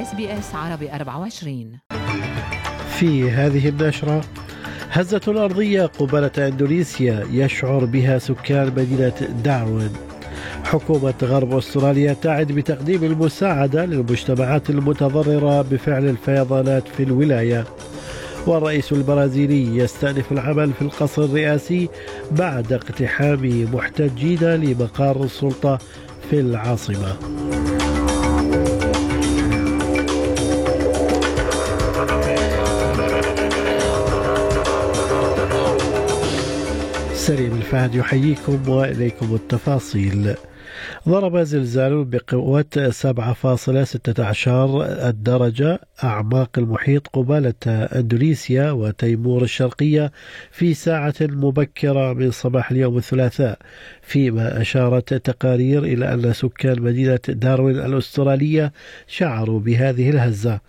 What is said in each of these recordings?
SBS عربي 24 في هذه النشرة هزة أرضية قبالة إندونيسيا يشعر بها سكان مدينة داروين. حكومة غرب أستراليا تعد بتقديم المساعدة للمجتمعات المتضررة بفعل الفيضانات في الولاية. والرئيس البرازيلي يستأنف العمل في القصر الرئاسي بعد اقتحام محتجين لمقار السلطة في العاصمة. سليم الفهد يحييكم وإليكم التفاصيل. ضرب زلزال بقوة 7.16 الدرجة أعماق المحيط قبالة أندونيسيا وتيمور الشرقية في ساعة مبكرة من صباح اليوم الثلاثاء. فيما أشارت تقارير إلى أن سكان مدينة داروين الأسترالية شعروا بهذه الهزة.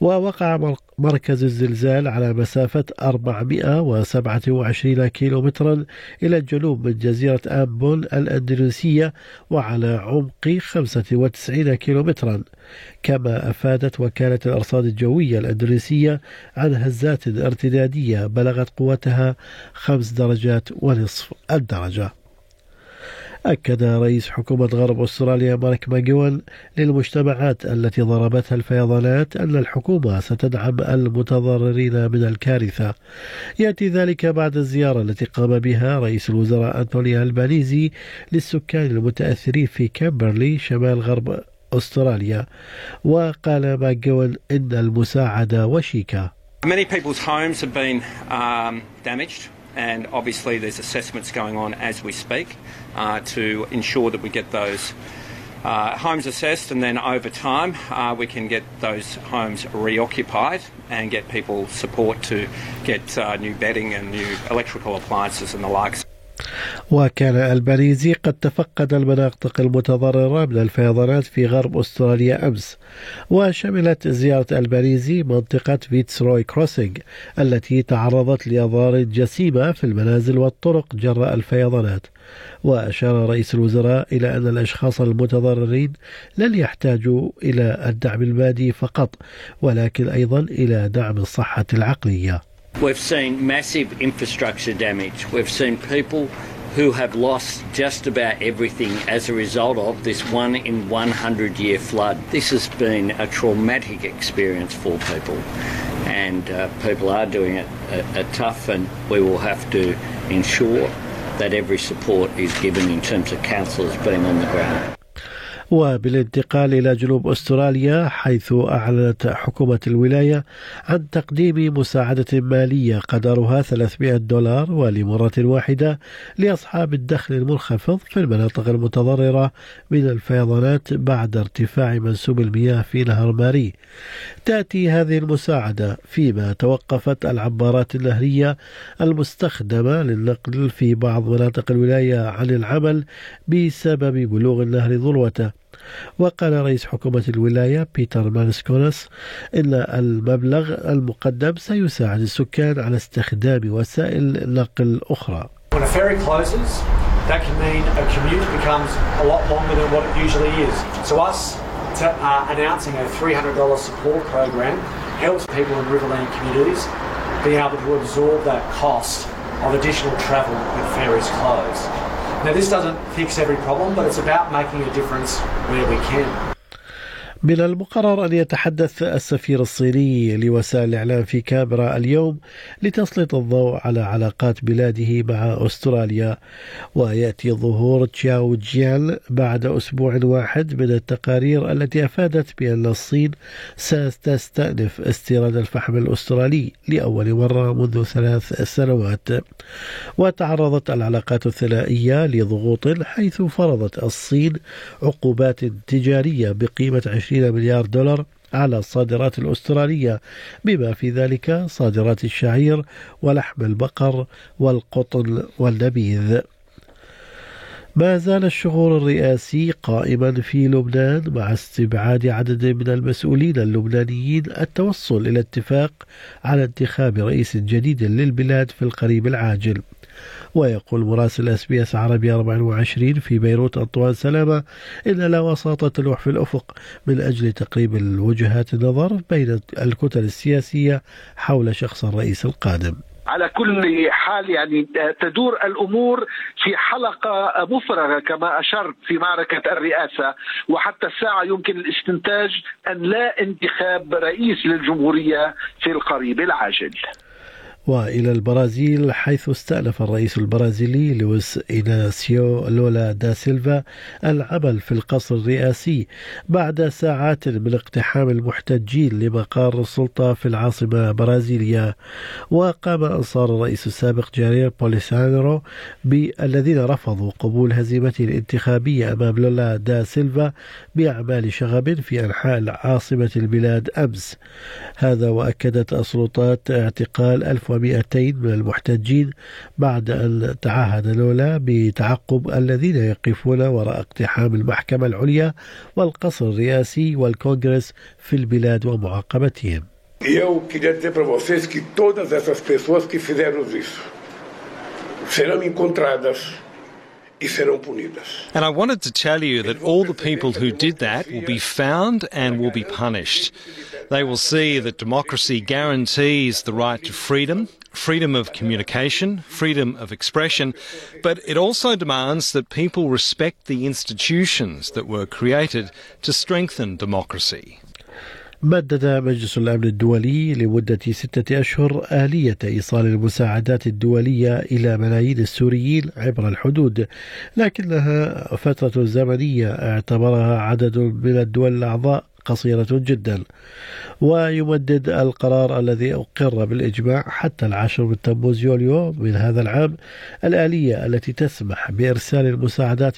ووقع مركز الزلزال على مسافة 427 كيلومترا إلى الجنوب من جزيرة أمبون الأندونيسية وعلى عمق 95 كيلومترا. كما أفادت وكالة الأرصاد الجوية الأندونيسية عن هزات ارتدادية بلغت قوتها خمس درجات ونصف الدرجة. أكد رئيس حكومة غرب أستراليا مارك ماجوان للمجتمعات التي ضربتها الفيضانات أن الحكومة ستدعم المتضررين من الكارثة. يأتي ذلك بعد الزيارة التي قام بها رئيس الوزراء أنتوني ألبانيزي للسكان المتأثرين في كامبرلي شمال غرب أستراليا. وقال ماجوان إن المساعدة وشيكة. Many people's homes have been um, damaged. And obviously there's assessments going on as we speak uh, to ensure that we get those uh, homes assessed and then over time uh, we can get those homes reoccupied and get people support to get uh, new bedding and new electrical appliances and the likes. وكان الباريزي قد تفقد المناطق المتضررة من الفيضانات في غرب أستراليا أمس وشملت زيارة ألبانيزي منطقة فيتسروي كروسينغ التي تعرضت لأضرار جسيمة في المنازل والطرق جراء الفيضانات وأشار رئيس الوزراء إلى أن الأشخاص المتضررين لن يحتاجوا إلى الدعم المادي فقط ولكن أيضا إلى دعم الصحة العقلية We've seen massive infrastructure damage. We've seen people who have lost just about everything as a result of this one in 100 year flood. This has been a traumatic experience for people, and uh, people are doing it uh, tough, and we will have to ensure that every support is given in terms of councillors being on the ground. وبالانتقال إلى جنوب أستراليا حيث أعلنت حكومة الولاية عن تقديم مساعدة مالية قدرها 300 دولار ولمرة واحدة لأصحاب الدخل المنخفض في المناطق المتضررة من الفيضانات بعد ارتفاع منسوب المياه في نهر ماري. تأتي هذه المساعدة فيما توقفت العبارات النهرية المستخدمة للنقل في بعض مناطق الولاية عن العمل بسبب بلوغ النهر ذروته. وقال رئيس حكومة الولاية بيتر مالينوسكاس إن المبلغ المقدم سيساعد السكان على استخدام وسائل نقل أخرى. When a ferry closes, that can mean a commute becomes a lot longer than what it usually is. So us uh, announcing a $300 support program helps people in riverland communities be able to absorb that cost of additional travel when ferries close. Now, this doesn't fix every problem, but it's about making a difference where we can. من المقرر أن يتحدث السفير الصيني لوسائل الإعلام في كاميرا اليوم لتسليط الضوء على علاقات بلاده مع أستراليا ويأتي ظهور تشاو جيان بعد أسبوع واحد من التقارير التي أفادت بأن الصين ستستأنف استيراد الفحم الأسترالي لأول مرة منذ ثلاث سنوات. وتعرضت العلاقات الثنائية لضغوط حيث فرضت الصين عقوبات تجارية بقيمة 20 مليار دولار على الصادرات الأسترالية بما في ذلك صادرات الشعير ولحم البقر والقطن والنبيذ ما زال الشغور الرئاسي قائما في لبنان مع استبعاد عدد من المسؤولين اللبنانيين التوصل إلى اتفاق على انتخاب رئيس جديد للبلاد في القريب العاجل. ويقول مراسل SBS عربي 24 في بيروت أنطوان سلامة إن لا وساطة تلوح في الأفق من أجل تقريب الوجهات النظر بين الكتل السياسية حول شخص الرئيس القادم على كل حال يعني تدور الأمور في حلقة مفرغة كما أشرت في معركة الرئاسة وحتى الساعة يمكن الاستنتاج أن لا انتخاب رئيس للجمهورية في القريب العاجل. وإلى البرازيل حيث استأنف الرئيس البرازيلي لويس إيناسيو لولا دا سيلفا العمل في القصر الرئاسي بعد ساعات من اقتحام المحتجين لمقار السلطة في العاصمة برازيليا. وقام أنصار الرئيس السابق جايير بولسونارو الذين رفضوا قبول هزيمته الانتخابية أمام لولا دا سيلفا بأعمال شغب في أنحاء عاصمة البلاد أمس. هذا وأكدت السلطات اعتقال 1000 ومئتين من المحتجين بعد أن تعهد لولا بتعقب الذين يقفون وراء اقتحام المحكمة العليا والقصر الرئاسي والكونغرس في البلاد ومعاقبتهم Eu queria dizer para vocês que todas essas pessoas que fizeram isso serão encontradas. And I wanted to tell you that all the people who did that will be found and will be punished. They will see that democracy guarantees the right to freedom, freedom of communication, freedom of expression, but it also demands that people respect the institutions that were created to strengthen democracy. مدد مجلس الأمن الدولي لمدة ستة أشهر آلية إيصال المساعدات الدولية إلى ملايين السوريين عبر الحدود لكنها فترة زمنية اعتبرها عدد من الدول الأعضاء قصيرة جدا. ويمدد القرار الذي أقر بالإجماع حتى العاشر من تموز يوليو من هذا العام الآلية التي تسمح بإرسال المساعدات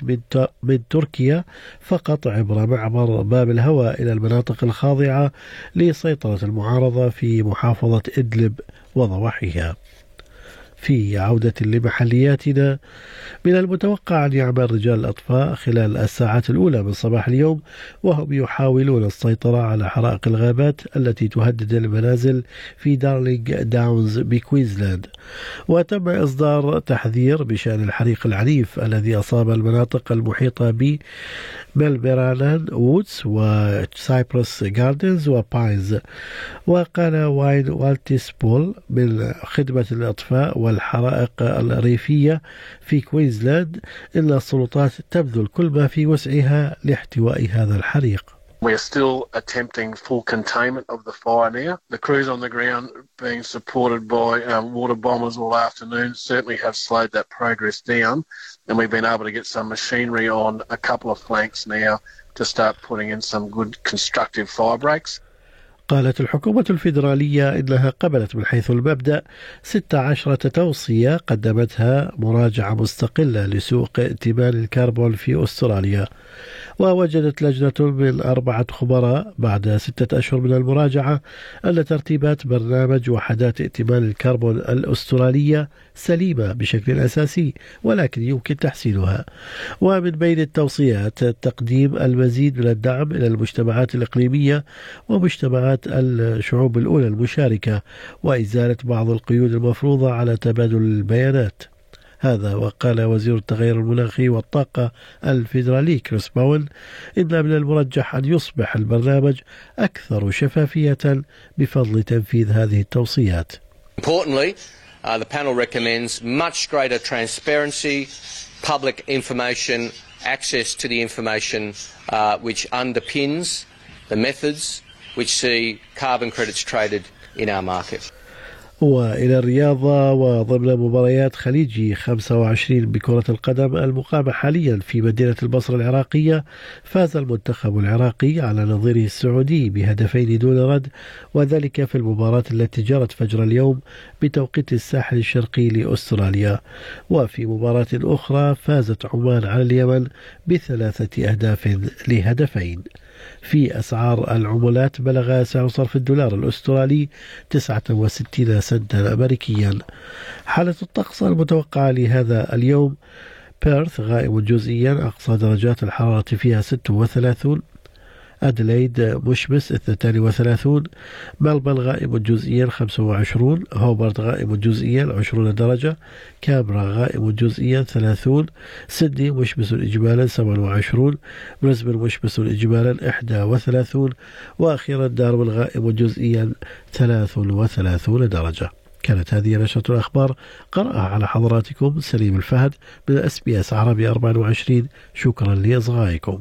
من تركيا فقط عبر معبر باب الهواء إلى المناطق الخاضعة لسيطرة المعارضة في محافظة إدلب وضواحيها. في عودة لمحلياتنا من المتوقع أن يعمل رجال الأطفاء خلال الساعات الأولى من صباح اليوم وهم يحاولون السيطرة على حرائق الغابات التي تهدد المنازل في دارلينج داونز بكوينزلاند وتم إصدار تحذير بشأن الحريق العنيف الذي أصاب المناطق المحيطة ب ميلميران وودز وسايبرس جاردنز وباينز. وقال واين والتيسبول من خدمة الإطفاء والحرائق الريفية في كوينزلاند إن السلطات تبذل كل ما في وسعها لاحتواء هذا الحريق We're still attempting full containment of the fire now. The crews on the ground, being supported by um, water bombers all afternoon, certainly have slowed that progress down. And we've been able to get some machinery on a couple of flanks now to start putting in some good constructive fire breaks. قالت الحكومة الفيدرالية إنها قبلت من حيث المبدأ 16 توصية قدمتها مراجعة مستقلة لسوق ائتمان الكربون في أستراليا. ووجدت لجنة من أربعة خبراء بعد ستة أشهر من المراجعة أن ترتيبات برنامج وحدات ائتمان الكربون الأسترالية سليمة بشكل أساسي ولكن يمكن تحسينها. ومن بين التوصيات تقديم المزيد من الدعم إلى المجتمعات الإقليمية ومجتمعات الشعوب الأولى المشاركة وإزالة بعض القيود المفروضة على تبادل البيانات هذا وقال وزير التغير المناخي والطاقة الفيدرالي كريس باون إن من المرجح أن يصبح البرنامج أكثر شفافية بفضل تنفيذ هذه التوصيات. Importantly, uh, the panel recommends much greater transparency, public information, access to the information uh, which underpins the methods which see carbon credits traded in our market. وإلى الرياضة وضمن مباريات خليجي 25 بكرة القدم المقامة حاليا في مدينة البصرة العراقية فاز المنتخب العراقي على نظيره السعودي بهدفين دون رد وذلك في المباراة التي جرت فجر اليوم بتوقيت الساحل الشرقي لأستراليا وفي مباراة أخرى فازت عمان على اليمن بثلاثة أهداف لهدفين في أسعار العملات بلغ سعر صرف الدولار الأسترالي 69 سنتا أمريكيا. حالة الطقس المتوقعة لهذا اليوم بيرث غائم جزئيا أقصى درجات الحرارة فيها 36 أدليد مشمس 32 ملبن غائم جزئيا 25 هوبرت غائم جزئيا 20 درجة كامبرا غائم جزئيا 30 سيدني مشمس إجمالا 27 بريسبن مشمس إجمالا 31 وأخيرا داروين غائم جزئيا 33 درجة. كانت هذه نشرة الأخبار. قرأها على حضراتكم سليم الفهد من أس بي أس عربي 24 شكرا لإصغائكم.